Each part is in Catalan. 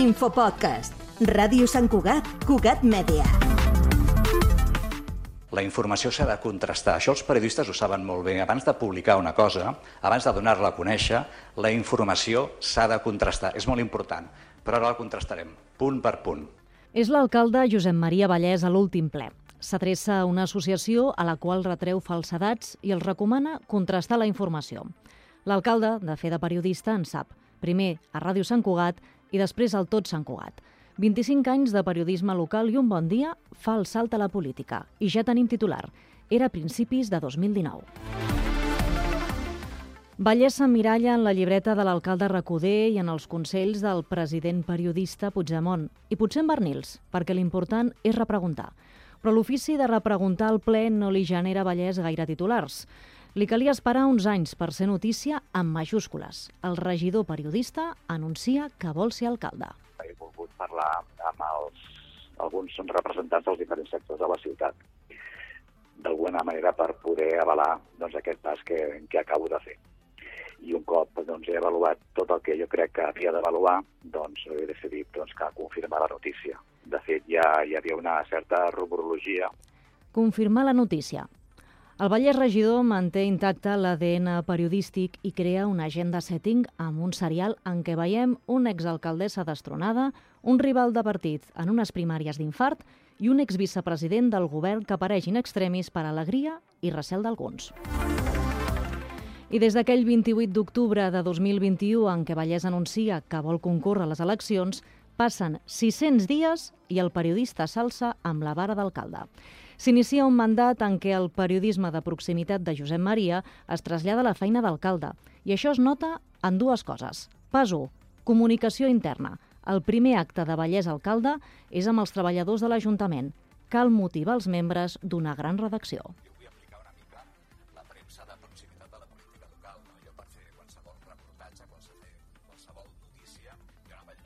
Infopodcast. Ràdio Sant Cugat, Cugat Mèdia. La informació s'ha de contrastar. Això els periodistes ho saben molt bé. Abans de publicar una cosa, abans de donar-la a conèixer, la informació s'ha de contrastar. És molt important, però ara la contrastarem, punt per punt. És l'alcalde Josep Maria Vallès a l'últim ple. S'adreça a una associació a la qual retreu falsedats i els recomana contrastar la informació. L'alcalde, de fer de periodista, en sap. Primer a Ràdio Sant Cugat i després al Tot Sant Cugat. 25 anys de periodisme local i un bon dia fa el salt a la política. I ja tenim titular. Era a principis de 2019. Vallès s'emmiralla en la llibreta de l'alcalde Recoder i en els consells del president periodista Puigdemont. I potser en Bernils, perquè l'important és repreguntar. Però l'ofici de repreguntar al ple no li genera Vallès gaire titulars. Li calia esperar uns anys per ser notícia amb majúscules. El regidor periodista anuncia que vol ser alcalde. He volgut parlar amb els, alguns representants dels diferents sectors de la ciutat d'alguna manera per poder avalar doncs, aquest pas que, que acabo de fer. I un cop doncs, he avaluat tot el que jo crec que havia d'avaluar, doncs he decidit doncs, que confirmar la notícia. De fet, ja hi havia una certa rumorologia. Confirmar la notícia. El Vallès Regidor manté intacte l'ADN periodístic i crea una agenda setting amb un serial en què veiem una exalcaldessa destronada, un rival de partit en unes primàries d'infart i un exvicepresident del govern que apareix in extremis per alegria i recel d'alguns. I des d'aquell 28 d'octubre de 2021 en què Vallès anuncia que vol concórrer a les eleccions, passen 600 dies i el periodista s'alça amb la vara d'alcalde. S'inicia un mandat en què el periodisme de proximitat de Josep Maria es trasllada a la feina d'alcalde. I això es nota en dues coses. Pas 1. Comunicació interna. El primer acte de Vallès Alcalde és amb els treballadors de l'Ajuntament. Cal motivar els membres d'una gran redacció.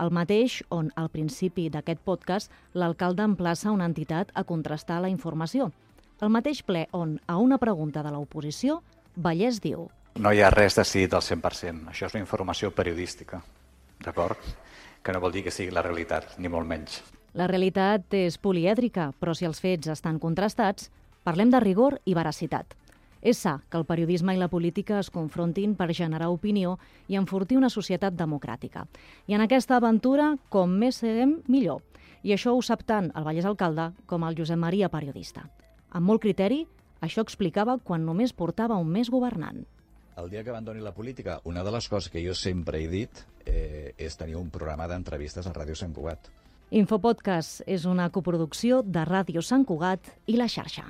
el mateix on, al principi d'aquest podcast, l'alcalde emplaça una entitat a contrastar la informació. El mateix ple on, a una pregunta de l'oposició, Vallès diu... No hi ha res decidit al 100%. Això és una informació periodística, d'acord? que no vol dir que sigui la realitat, ni molt menys. La realitat és polièdrica, però si els fets estan contrastats, parlem de rigor i veracitat. És sa que el periodisme i la política es confrontin per generar opinió i enfortir una societat democràtica. I en aquesta aventura, com més serem, millor. I això ho sap tant el Vallès Alcalde com el Josep Maria periodista. Amb molt criteri, això explicava quan només portava un mes governant. El dia que abandoni la política, una de les coses que jo sempre he dit eh, és tenir un programa d'entrevistes a Ràdio Sant Cugat. Infopodcast és una coproducció de Ràdio Sant Cugat i la xarxa.